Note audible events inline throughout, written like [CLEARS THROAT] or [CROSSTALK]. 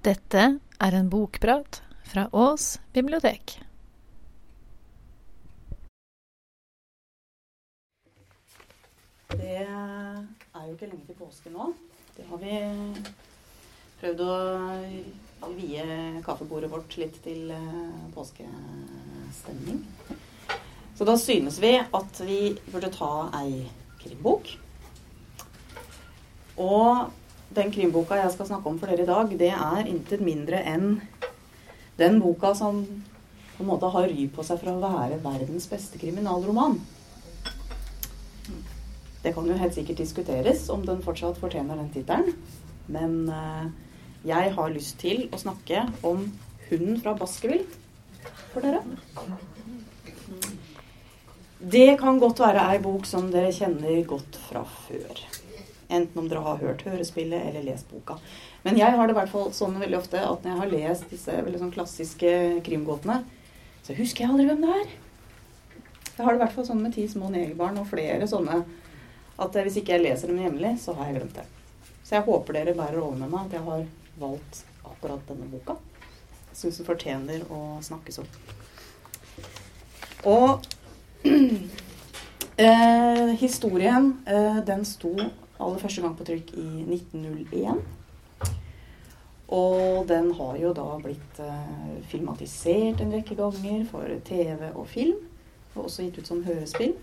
Dette er en bokprat fra Ås bibliotek. Det er jo ikke lenge til påske nå. Det har vi prøvd å vie kaffebordet vårt litt til eh, påskestemning. Så da synes vi at vi burde ta ei krimbok. Og den krimboka jeg skal snakke om for dere i dag, det er intet mindre enn den boka som på en måte har ry på seg for å være verdens beste kriminalroman. Det kan jo helt sikkert diskuteres om den fortsatt fortjener den tittelen. Men eh, jeg har lyst til å snakke om 'Hunden fra Baskerville' for dere. Det kan godt være ei bok som dere kjenner godt fra før. Enten om dere har hørt hørespillet eller lest boka. Men jeg har det i hvert fall sånn veldig ofte at når jeg har lest disse veldig sånn klassiske krimgåtene, så husker jeg aldri hvem det er. Jeg har det i hvert fall sånn med ti små negerbarn og flere sånne at hvis ikke jeg leser dem hjemlig, så har jeg glemt det. Så jeg håper dere bærer over med meg at jeg har valgt akkurat denne boka. Jeg syns den fortjener å snakkes om. Og [CLEARS THROAT] eh, historien, eh, den sto aller første gang på trykk i 1901. Og den har jo da blitt eh, filmatisert en rekke ganger for TV og film. Og også gitt ut som hørespill.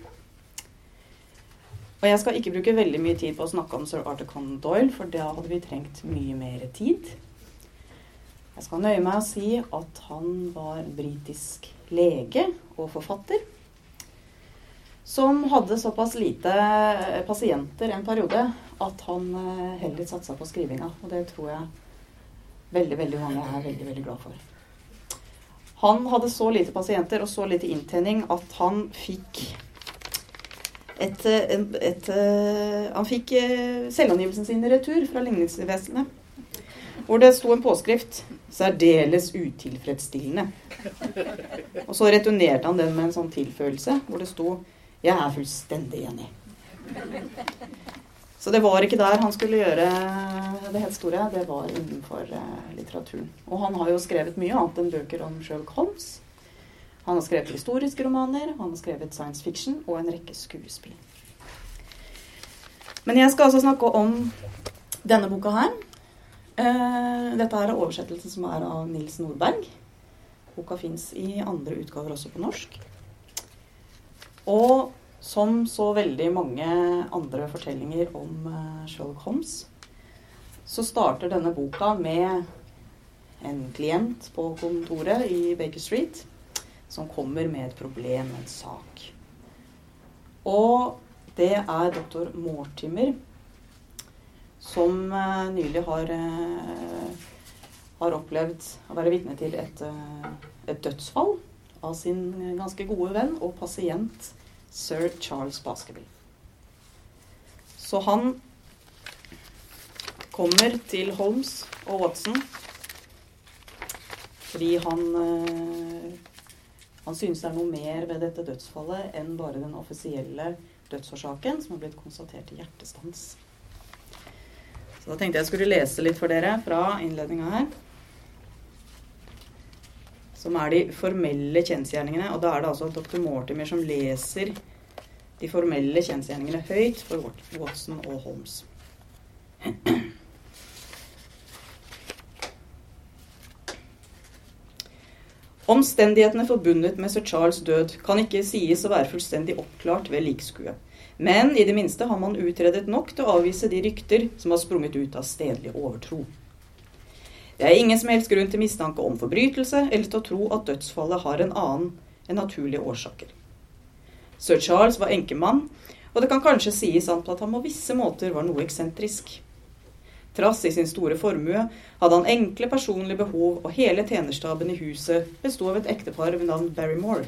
Og jeg skal ikke bruke veldig mye tid på å snakke om sir Arthur Conan Doyle, for da hadde vi trengt mye mer tid. Jeg skal nøye meg å si at han var britisk lege og forfatter. Som hadde såpass lite pasienter en periode at han eh, heller satsa på skrivinga. Og det tror jeg veldig, veldig mange er veldig, veldig glad for. Han hadde så lite pasienter og så lite inntjening at han fikk et, et, et, Han fikk selvangivelsen sin i retur fra ligningsvesenet. Hvor det sto en påskrift 'Særdeles utilfredsstillende'. Og så returnerte han den med en sånn tilfølelse hvor det sto 'Jeg er fullstendig enig'. Så det var ikke der han skulle gjøre det helt store. Det var innenfor litteraturen. Og han har jo skrevet mye annet enn bøker om Sherlock Holmes. Han har skrevet historiske romaner, han har skrevet science fiction og en rekke skuespill. Men jeg skal altså snakke om denne boka her. Dette er oversettelsen som er av Nils Nordberg. Boka fins i andre utgaver også på norsk. Og som så veldig mange andre fortellinger om Sherlock Holmes, så starter denne boka med en klient på kontoret i Baker Street som kommer med et problem, en sak. Og det er doktor Mortimer som uh, nylig har, uh, har opplevd å være vitne til et, et, dødsfall av sin ganske gode venn og pasient sir Charles Baskerville. Så han kommer til Holmes og Watson fordi han han synes det er noe mer ved dette dødsfallet enn bare den offisielle dødsårsaken, som har blitt konstatert i hjertestans. Så da tenkte jeg jeg skulle lese litt for dere fra innledninga her. Som er de formelle kjensgjerningene. Og da er det altså dr. Mortimer som leser de formelle kjensgjerningene høyt for Watson og Holmes. Omstendighetene forbundet med sir Charles' død kan ikke sies å være fullstendig oppklart ved likskue. Men i det minste har man utredet nok til å avvise de rykter som har sprunget ut av stedlig overtro. Det er ingen som helst grunn til mistanke om forbrytelse eller til å tro at dødsfallet har en annen enn naturlige årsaker. Sir Charles var enkemann, og det kan kanskje sies at han på visse måter var noe eksentrisk. Trass i sin store formue hadde han enkle personlige behov, og hele tjenerstaben i huset besto av et ektepar ved navn Barrymore,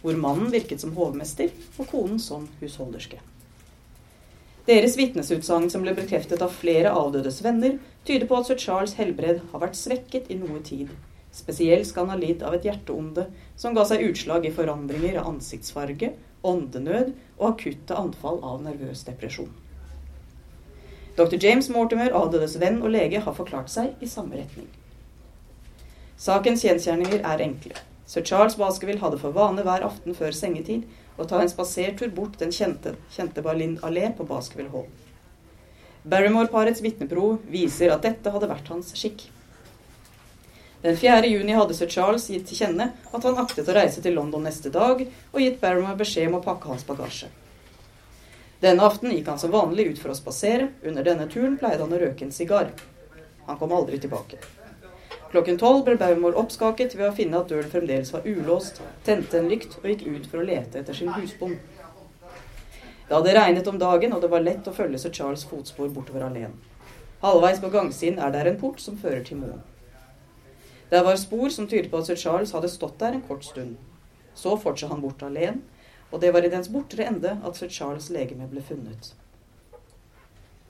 hvor mannen virket som hovmester og konen som husholderske. Deres vitnesutsagn, som ble bekreftet av flere avdødes venner, tyder på at sir Charles' helbred har vært svekket i noe tid. Spesielt skal han ha lidd av et hjerteonde som ga seg utslag i forandringer av ansiktsfarge, åndenød og akutte anfall av nervøs depresjon. Dr. James Mortimer, avdødes venn og lege, har forklart seg i samme retning. Sakens kjensgjerninger er enkle. Sir Charles Baskerville hadde for vane hver aften før sengetid å ta en spasertur bort den kjente, kjente Berlin allé på Baskerville Hall. Barrymore-parets vitnepro viser at dette hadde vært hans skikk. Den 4. juni hadde sir Charles gitt til kjenne at han aktet å reise til London neste dag, og gitt Barrymore beskjed om å pakke hans bagasje. Denne aften gikk han som vanlig ut for å spasere. Under denne turen pleide han å røke en sigar. Han kom aldri tilbake. Klokken tolv ble Baumol oppskaket ved å finne at døren fremdeles var ulåst, tente en lykt og gikk ut for å lete etter sin husbond. Det hadde regnet om dagen, og det var lett å følge sir Charles' fotspor bortover alene. Halvveis på gangsiden er der en port som fører til moen. Det var spor som tydet på at sir Charles hadde stått der en kort stund. Så fortsatte han bort alene, og det var i dens bortre ende at sir Charles' legeme ble funnet.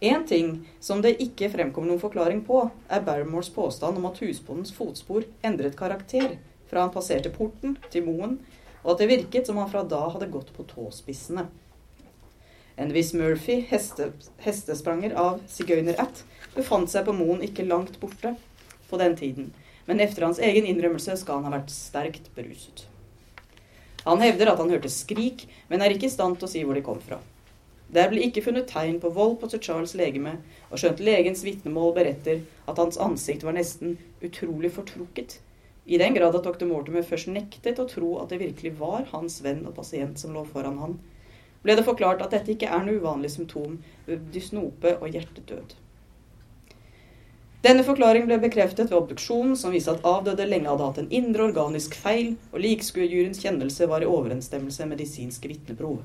Én ting som det ikke fremkom noen forklaring på, er Barrymores påstand om at husbondens fotspor endret karakter fra han passerte porten til moen, og at det virket som han fra da hadde gått på tåspissene. En viss Murphy, heste, hestespranger av sigøyner-at, befant seg på moen ikke langt borte på den tiden, men efter hans egen innrømmelse skal han ha vært sterkt beruset. Han hevder at han hørte skrik, men er ikke i stand til å si hvor de kom fra. Der ble ikke funnet tegn på vold på sir Charles' legeme, og skjønt legens vitnemål beretter at hans ansikt var nesten utrolig fortrukket, i den grad at dr. Mortimer først nektet å tro at det virkelig var hans venn og pasient som lå foran han, ble det forklart at dette ikke er noe uvanlig symptom ved dysnope og hjertedød. Denne forklaring ble bekreftet ved obduksjonen, som viste at avdøde lenge hadde hatt en indre organisk feil, og likskuejurens kjennelse var i overensstemmelse med medisinske vitneprov.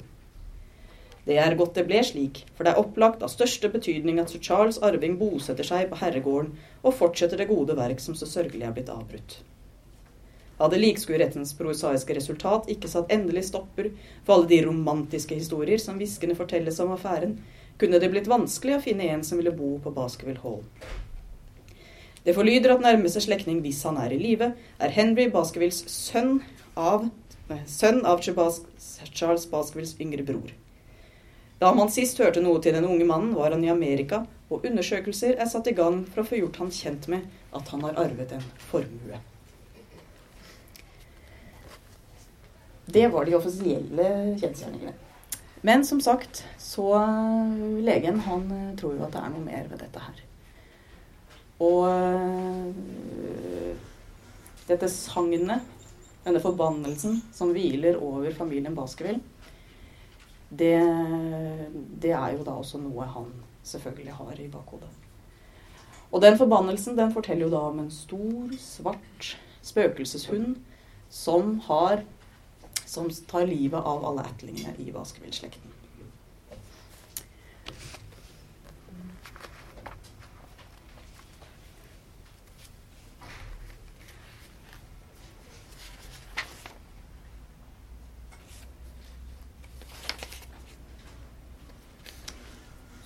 Det er godt det ble slik, for det er opplagt av største betydning at sir Charles arving bosetter seg på herregården og fortsetter det gode verk som så sørgelig er blitt avbrutt. Hadde likskuerettens prosaiske resultat ikke satt endelig stopper for alle de romantiske historier som hviskende fortelles om affæren, kunne det blitt vanskelig å finne en som ville bo på Baskerville Hall. Det forlyder at nærmeste slektning, hvis han er i live, er Henry Baskervilles sønn av, sønn av Charles Baskervilles yngre bror. Da man sist hørte noe til den unge mannen, var han i Amerika, og undersøkelser er satt i gang for å få gjort han kjent med at han har arvet en formue. Det var de offisielle kjensgjerningene. Men som sagt, så legen han eh, tror jo at det er noe mer ved dette her. Og øh, dette sagnet, denne forbannelsen som hviler over familien Baskerville, det, det, er jo da også noe han selvfølgelig har i bakhodet. Og den forbannelsen den forteller jo da om en stor, svart spøkelseshund som har som tar livet av alle ætlingene i Baskerville-slekten.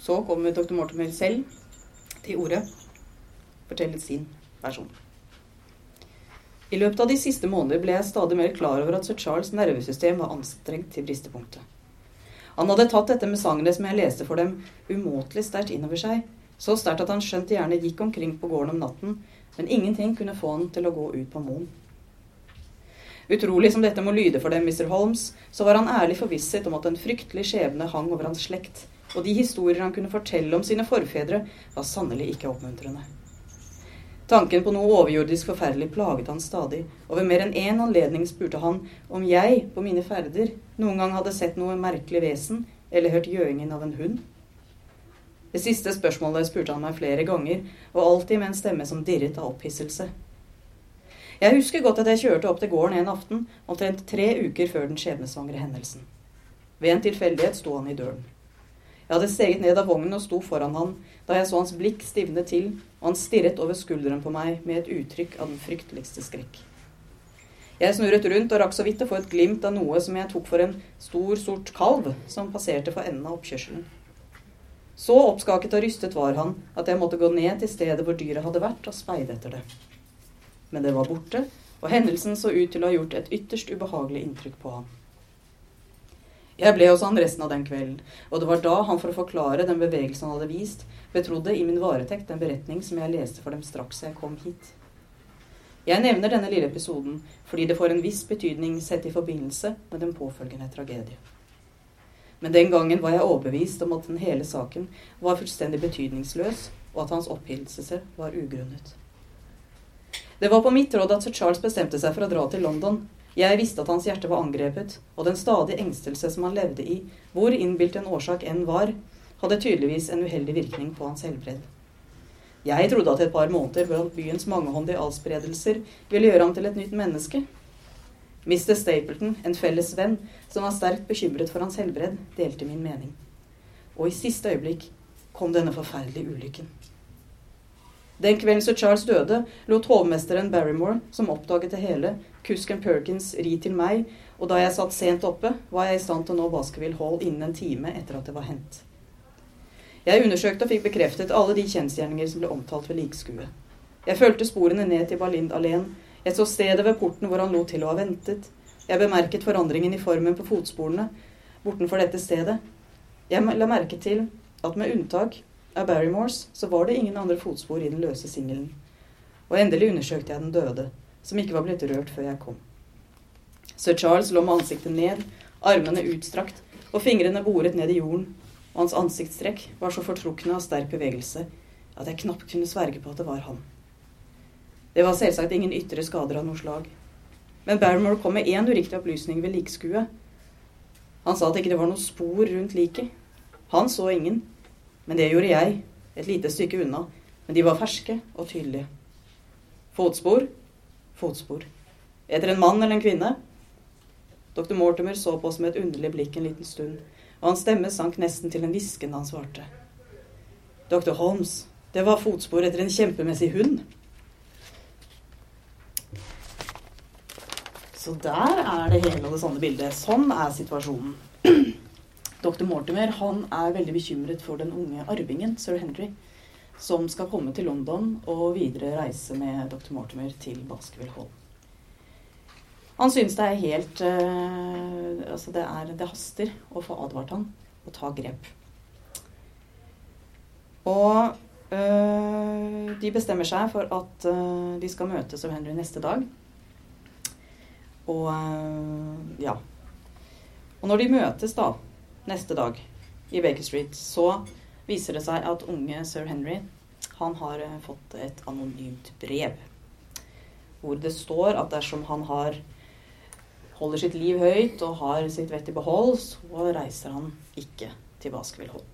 Så kommer dr. Mortimer selv til orde, forteller sin versjon. I løpet av de siste måneder ble jeg stadig mer klar over at sir Charles' nervesystem var anstrengt til bristepunktet. Han hadde tatt dette med sangene som jeg leste for dem, umåtelig sterkt innover seg, så sterkt at han skjønt gjerne gikk omkring på gården om natten, men ingenting kunne få han til å gå ut på moen. Utrolig som dette må lyde for dem, Mr. Holmes, så var han ærlig forvisset om at en fryktelig skjebne hang over hans slekt, og de historier han kunne fortelle om sine forfedre, var sannelig ikke oppmuntrende. Tanken på noe overjordisk forferdelig plaget han stadig, og ved mer enn én anledning spurte han om jeg, på mine ferder, noen gang hadde sett noe merkelig vesen eller hørt gjøingen av en hund. Det siste spørsmålet spurte han meg flere ganger, og alltid med en stemme som dirret av opphisselse. Jeg husker godt at jeg kjørte opp til gården en aften, omtrent tre uker før den skjebnesvangre hendelsen. Ved en tilfeldighet sto han i døren. Jeg hadde steget ned av vognen og sto foran han, da jeg så hans blikk stivne til, og han stirret over skulderen på meg med et uttrykk av den frykteligste skrekk. Jeg snurret rundt og rakk så vidt å få et glimt av noe som jeg tok for en stor, sort kalv som passerte for enden av oppkjørselen. Så oppskaket og rystet var han at jeg måtte gå ned til stedet hvor dyret hadde vært, og speide etter det. Men det var borte, og hendelsen så ut til å ha gjort et ytterst ubehagelig inntrykk på ham. Jeg ble hos han resten av den kvelden, og det var da han for å forklare den bevegelsen han hadde vist, betrodde i min varetekt en beretning som jeg leste for dem straks jeg kom hit. Jeg nevner denne lille episoden fordi det får en viss betydning sett i forbindelse med den påfølgende tragedie. Men den gangen var jeg overbevist om at den hele saken var fullstendig betydningsløs, og at hans opphilselse var ugrunnet. Det var på mitt råd at sir Charles bestemte seg for å dra til London. Jeg visste at hans hjerte var angrepet, og den stadige engstelse som han levde i, hvor innbilt en årsak enn var, hadde tydeligvis en uheldig virkning på hans helbred. Jeg trodde at et par måneder blant byens mangehåndige alspredelser ville gjøre ham til et nytt menneske. Mr. Stapleton, en felles venn som var sterkt bekymret for hans helbred, delte min mening. Og i siste øyeblikk kom denne forferdelige ulykken. Den kvelden sir Charles døde, lot hovmesteren Barrymore, som oppdaget det hele, kusken Perkins ri til meg, og da jeg satt sent oppe, var jeg i stand til å nå Baskerville Hall innen en time etter at det var hendt. Jeg undersøkte og fikk bekreftet alle de kjensgjerninger som ble omtalt ved likskuet. Jeg fulgte sporene ned til Balind alene. Jeg så stedet ved porten hvor han lot til å ha ventet. Jeg bemerket forandringen i formen på fotsporene bortenfor dette stedet. Jeg la merke til at med unntak av Barrymores, så var det ingen andre fotspor i den løse singelen. Og endelig undersøkte jeg den døde, som ikke var blitt rørt før jeg kom. Sir Charles lå med ansiktet ned, armene utstrakt og fingrene boret ned i jorden, og hans ansiktstrekk var så fortrukne av sterk bevegelse at jeg knapt kunne sverge på at det var han. Det var selvsagt ingen ytre skader av noe slag. Men Barrymore kom med én uriktig opplysning ved likskuet. Han sa at ikke det var noe spor rundt liket. Han så ingen, men det gjorde jeg, et lite stykke unna. Men de var ferske og tydelige. Fotspor? Fotspor. Etter en mann eller en kvinne? Dr. Mortimer så på oss med et underlig blikk en liten stund, og hans stemme sank nesten til en hvisken da han svarte. Dr. Holmes, det var fotspor etter en kjempemessig hund. Så der er det hele og det sånne bildet. Sånn er situasjonen. Dr. Mortimer han er veldig bekymret for den unge arvingen, sir Henry, som skal komme til London og videre reise med dr. Mortimer til Baskerville Hall. Han synes det er helt uh, Altså, det, er, det haster å få advart han og ta grep. Og uh, de bestemmer seg for at uh, de skal møte sir Henry neste dag. Og ja. Og når de møtes, da, neste dag i Baker Street, så viser det seg at unge sir Henry han har eh, fått et anonymt brev. Hvor det står at dersom han har, holder sitt liv høyt og har sitt vett i behold, så reiser han ikke til Baskerville Hall.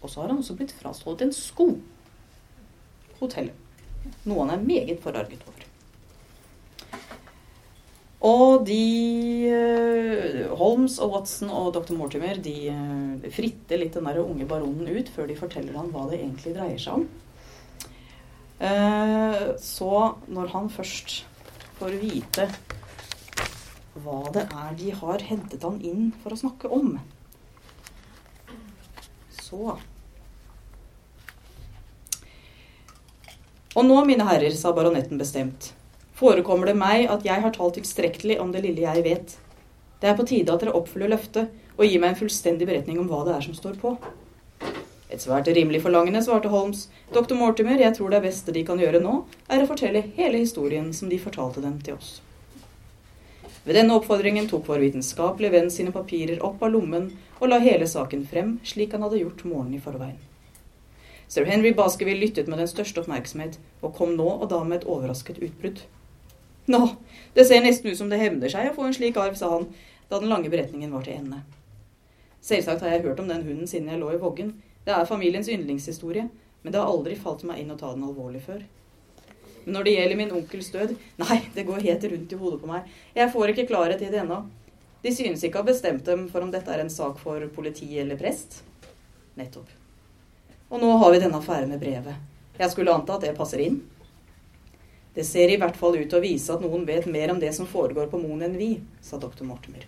Og så har han også blitt frastjålet en sko. Hotellet. Noe han er meget forarget over. Og de uh, Holmes og Watson og dr. Mortimer de uh, fritter litt den der unge baronen ut før de forteller han hva det egentlig dreier seg om. Uh, så når han først får vite hva det er de har hentet han inn for å snakke om, så Og nå, mine herrer, sa baronetten bestemt forekommer det meg at jeg har talt tilstrekkelig om det lille jeg vet. Det er på tide at dere oppfyller løftet og gir meg en fullstendig beretning om hva det er som står på. Et svært rimelig forlangende, svarte Holmes. Dr. Mortimer, jeg tror det beste de kan gjøre nå, er å fortelle hele historien som de fortalte den til oss. Ved denne oppfordringen tok vår vitenskapelige venn sine papirer opp av lommen og la hele saken frem, slik han hadde gjort morgenen i forveien. Sir Henry Baskerville lyttet med den største oppmerksomhet, og kom nå og da med et overrasket utbrudd. Nå, det ser nesten ut som det hevner seg å få en slik arv, sa han da den lange beretningen var til ende. Selvsagt har jeg hørt om den hunden siden jeg lå i voggen. Det er familiens yndlingshistorie, men det har aldri falt meg inn å ta den alvorlig før. Men når det gjelder min onkels død Nei, det går helt rundt i hodet på meg. Jeg får ikke klarhet i det ennå. De synes ikke å ha bestemt dem for om dette er en sak for politi eller prest. Nettopp. Og nå har vi denne affæren med brevet. Jeg skulle anta at det passer inn. Det ser i hvert fall ut til å vise at noen vet mer om det som foregår på Moen enn vi, sa doktor Mortimer.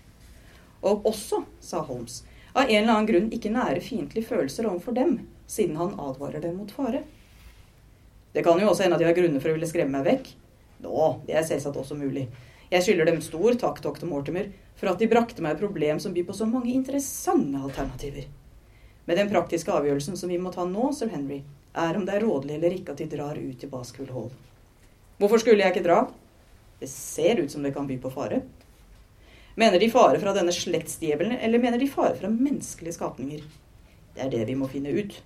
Og også, sa Holmes, av en eller annen grunn ikke nære fiendtlige følelser overfor dem, siden han advarer dem mot fare. Det kan jo også hende at de har grunner for å ville skremme meg vekk. Nå, det er selvsagt også mulig. Jeg skylder dem stor takk, doktor Mortimer, for at de brakte meg et problem som byr på så mange interessante alternativer. Men den praktiske avgjørelsen som vi må ta nå, sir Henry, er om det er rådelig eller ikke at de drar ut til Baskerville Hall. Hvorfor skulle jeg ikke dra? Det ser ut som det kan by på fare. Mener de fare fra denne slektsdjevelen, eller mener de fare fra menneskelige skapninger? Det er det vi må finne ut.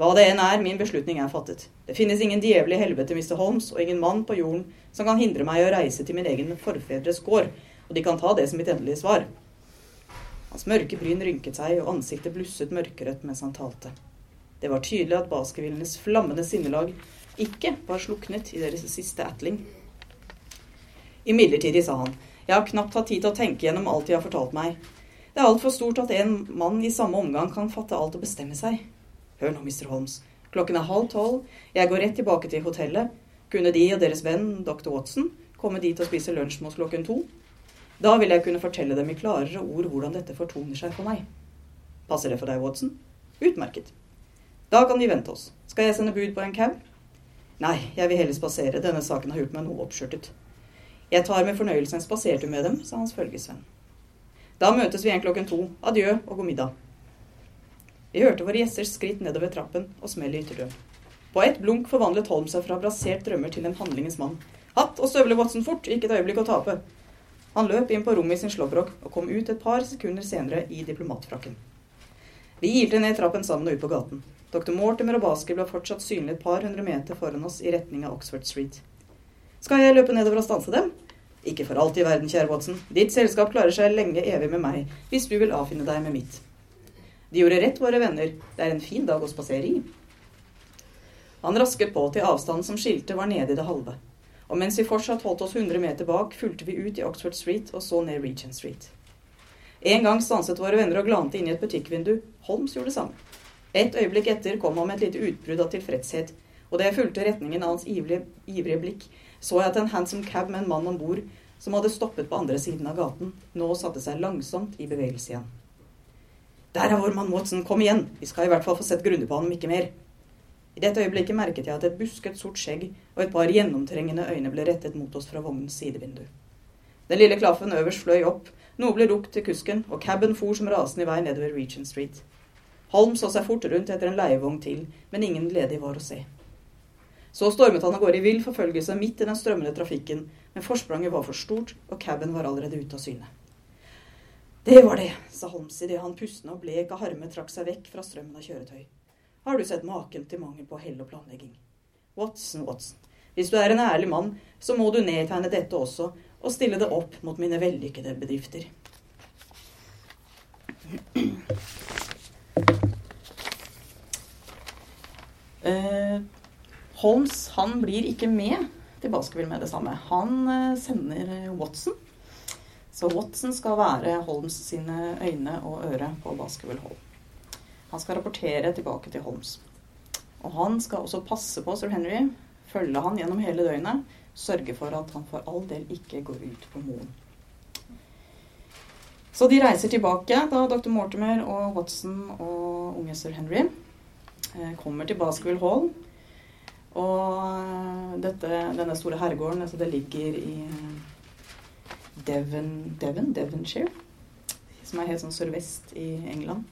Hva det enn er, min beslutning er fattet. Det finnes ingen djevel i helvete, Mr. Holmes, og ingen mann på jorden som kan hindre meg i å reise til min egen forfedres gård, og de kan ta det som mitt endelige svar. Hans mørke bryn rynket seg, og ansiktet blusset mørkerødt mens han talte. Det var tydelig at baskevillenes flammende sinnelag ikke var sluknet i deres siste atling. Imidlertid, sa han, jeg har knapt hatt tid til å tenke gjennom alt de har fortalt meg. Det er altfor stort at en mann i samme omgang kan fatte alt og bestemme seg. Hør nå, Mr. Holmes. Klokken er halv tolv. Jeg går rett tilbake til hotellet. Kunne de og deres venn dr. Watson komme dit og spise lunsj oss klokken to? Da vil jeg kunne fortelle dem i klarere ord hvordan dette fortoner seg for meg. Passer det for deg, Watson? Utmerket. Da kan de vente oss. Skal jeg sende bud på en cab? Nei, jeg vil heller spasere. Denne saken har gjort meg noe oppskjørtet. Jeg tar med fornøyelse en spasertur med dem, sa hans følgesvenn. Da møtes vi igjen klokken to. Adjø og god middag. Vi hørte våre gjesters skritt nedover trappen og smell i ytterdøren. På ett blunk forvandlet Holm seg fra brasert drømmer til en handlingens mann. Hatt og støvler Watson fort, ikke et øyeblikk å tape. Han løp inn på rommet i sin slåbrok og kom ut et par sekunder senere i diplomatfrakken. Vi ilte ned trappen sammen og ut på gaten. Dr. Mortimer og Basker ble fortsatt synlig et par hundre meter foran oss i retning av Oxford Street. Skal jeg løpe nedover og stanse dem? Ikke for alt i verden, kjære Watson. Ditt selskap klarer seg lenge evig med meg, hvis du vil avfinne deg med mitt. De gjorde rett, våre venner. Det er en fin dag å spasere i. Han rasket på til avstanden som skilte var nede i det halve. Og mens vi fortsatt holdt oss 100 meter bak, fulgte vi ut i Oxford Street og så ned Regent Street. En gang stanset våre venner og glante inn i et butikkvindu. Holmes gjorde det samme. Et øyeblikk etter kom han med et lite utbrudd av tilfredshet, og da jeg fulgte retningen av hans ivrige, ivrige blikk, så jeg at en handsome cab med en mann om bord som hadde stoppet på andre siden av gaten, nå satte seg langsomt i bevegelse igjen. Der er vår mann Watson, kom igjen, vi skal i hvert fall få sett grundig på ham, ikke mer. I dette øyeblikket merket jeg at et busket, sort skjegg og et par gjennomtrengende øyne ble rettet mot oss fra vognens sidevindu. Den lille klaffen øverst fløy opp, noe ble ropt til kusken, og caben for som rasende i vei nedover Regent Street. Holm så seg fort rundt etter en leievogn til, men ingen ledig var å se. Så stormet han av gårde i vill forfølgelse midt i den strømmende trafikken, men forspranget var for stort, og caben var allerede ute av syne. Det var det, sa Holmes idet han pustende og blek av harme trakk seg vekk fra strømmen av kjøretøy. Har du sett maken til mangel på hell og planlegging? Watson, Watson, hvis du er en ærlig mann, så må du nedtegne dette også, og stille det opp mot mine vellykkede bedrifter. Holmes han blir ikke med til Baskerville med det samme. Han eh, sender eh, Watson. Så Watson skal være Holmes sine øyne og øre på Baskerville Hall. Han skal rapportere tilbake til Holmes. Og han skal også passe på sir Henry, følge han gjennom hele døgnet, sørge for at han for all del ikke går ut på moen. Så de reiser tilbake, da dr. Mortimer og Watson og unge sir Henry eh, kommer til Baskerville Hall og eh, dette, denne store herregården, altså det ligger i Devon, Devon, Devonshire, som er helt sånn sørvest i England.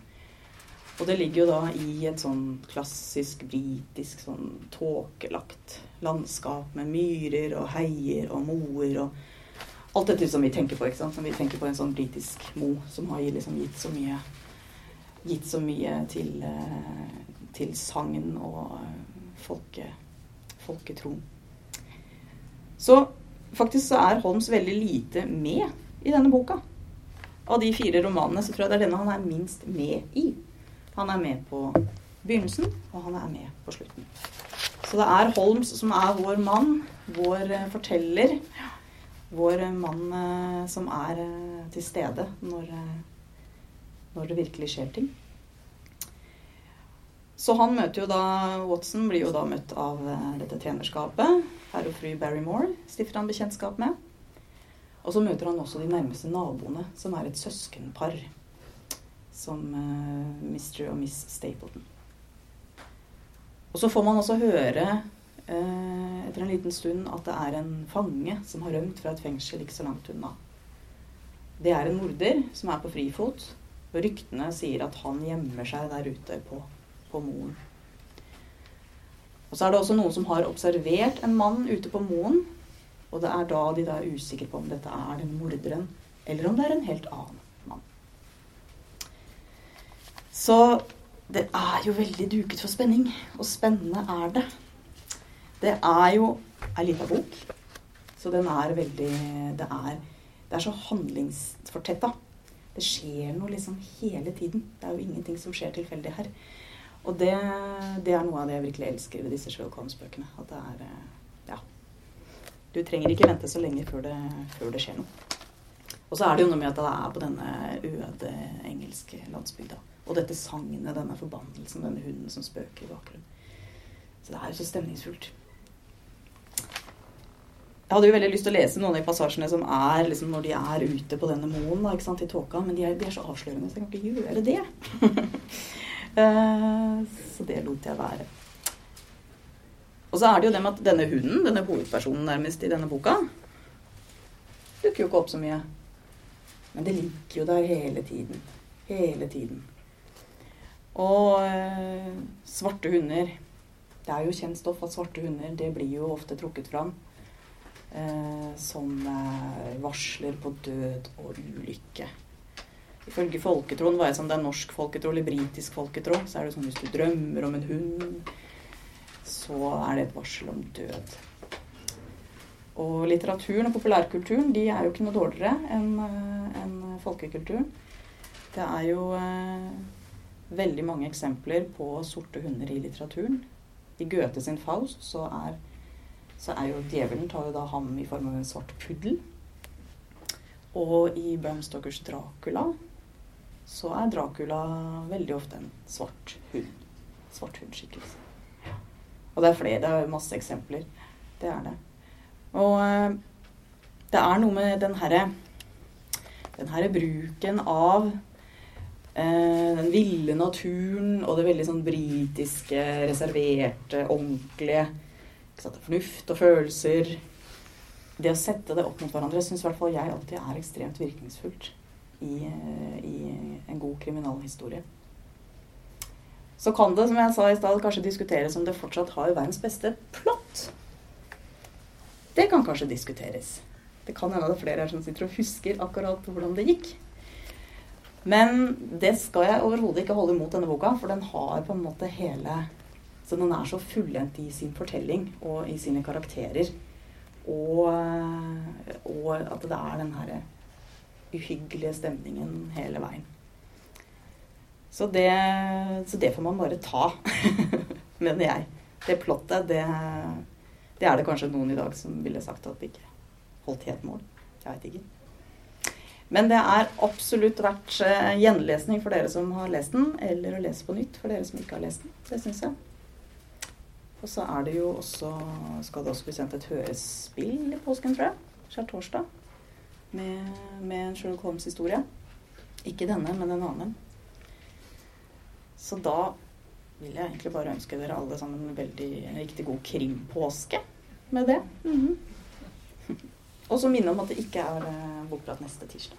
Og det ligger jo da i et sånn klassisk britisk sånn tåkelagt landskap med myrer og heier og moer og alt dette som vi tenker på, ikke sant? Som vi tenker på en sånn britisk mo som har liksom gitt så mye gitt så mye til, eh, til sagn og folke folketro. Så faktisk så er Holmes veldig lite med i denne boka. Av de fire romanene så tror jeg det er denne han er minst med i. Han er med på begynnelsen, og han er med på slutten. Så det er Holmes som er vår mann, vår eh, forteller. Vår mann eh, som er eh, til stede når, når det virkelig skjer ting. Så han møter jo da Watson blir jo da møtt av uh, dette tjenerskapet. Herr og fru Barrymore stifter han bekjentskap med. Og så møter han også de nærmeste naboene, som er et søskenpar. Som uh, eh, Mr. og Miss Stapleton. Og så får man også høre uh, etter en liten stund at det er en fange som har rømt fra et fengsel ikke så langt unna. Det er en morder som er på frifot, og ryktene sier at han gjemmer seg der ute på på moen. Og så er det også noen som har observert en mann ute på moen. Og det er da de da er usikre på om dette er den morderen, eller om det er en helt annen mann. Så det er jo veldig duket for spenning. Og spennende er det. Det er jo ei lita bok, så den er veldig Det er, det er så handlingsfortetta. Det skjer noe liksom hele tiden. Det er jo ingenting som skjer tilfeldig her. Og det, det, er noe av det jeg virkelig elsker ved disse Sherlock Holmes-bøkene. At det er Ja. Du trenger ikke vente så lenge før det, før det, skjer noe. Og så er det jo noe med at det er på denne øde engelske landsbygda. Og dette sagnet, denne forbannelsen, denne hunden som spøker i bakgrunnen. Så det er jo så stemningsfullt. Jeg hadde jo veldig lyst til å lese noen av de passasjene som er liksom når de er ute på denne moen da, ikke sant, i tåka, men de er, de er, så avslørende, så jeg kan ikke gjøre det. [LAUGHS] uh, så det lot jeg være. Og så er det jo det med at denne hunden, denne hovedpersonen nærmest i denne boka, dukker jo ikke opp så mye. Men det ligger jo der hele tiden. Hele tiden. Og uh, svarte hunder Det er jo kjent stoff at svarte hunder det blir jo ofte trukket fram eh, som eh, varsler på død og ulykke. Ifølge folketroen, hva jeg som det er norsk folketro eller britisk folketro, så er det sånn hvis du drømmer om en hund, så er det et varsel om død. Og litteraturen og populærkulturen de er jo ikke noe dårligere enn eh, en folkekulturen. Det er jo eh, veldig mange eksempler på sorte hunder i litteraturen. I Goethe sin Faust så er så er jo djevelen tar jo da ham i form av en svart puddel. Og i Bram Stokers Dracula så er Dracula veldig ofte en svart hund. Svart hundskikkelse. Og det er flere. Det er masse eksempler. Det er det. Og eh, det er noe med den herre den herre bruken av eh, den ville naturen og det veldig sånn britiske, reserverte, ordentlige Fornuft og følelser. Det å sette det opp mot hverandre syns i hvert fall jeg alltid er ekstremt virkningsfullt i, i en god kriminalhistorie. Så kan det, som jeg sa i stad, kanskje diskuteres om det fortsatt har verdens beste plott. Det kan kanskje diskuteres. Det kan hende det er flere her som sitter og husker akkurat hvordan det gikk. Men det skal jeg overhodet ikke holde imot denne boka, for den har på en måte hele så den er så fullendt i sin fortelling og i sine karakterer. Og, og at det er den her uhyggelige stemningen hele veien. Så det, så det får man bare ta, [LAUGHS] mener jeg. Det plottet, det, det, er det kanskje noen i dag som ville sagt at det ikke holdt helt mål. Jeg veit ikke. Men det er absolutt verdt eh, gjenlesning for dere som har lest den, eller å lese på nytt for dere som ikke har lest den. Det syns jeg. Og så er det jo også Skal det også bli sendt et hørespill i påsken, tror jeg. Skjærtorsdag. Med, med en Sherlock Holmes-historie. Ikke denne, men en annen. Så da vil jeg egentlig bare ønske dere alle sammen en veldig en riktig god krimpåske med det. Mm -hmm. Og så minne om at det ikke er eh, bokprat neste tirsdag.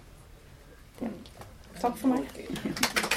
Det er det ikke. Takk for meg.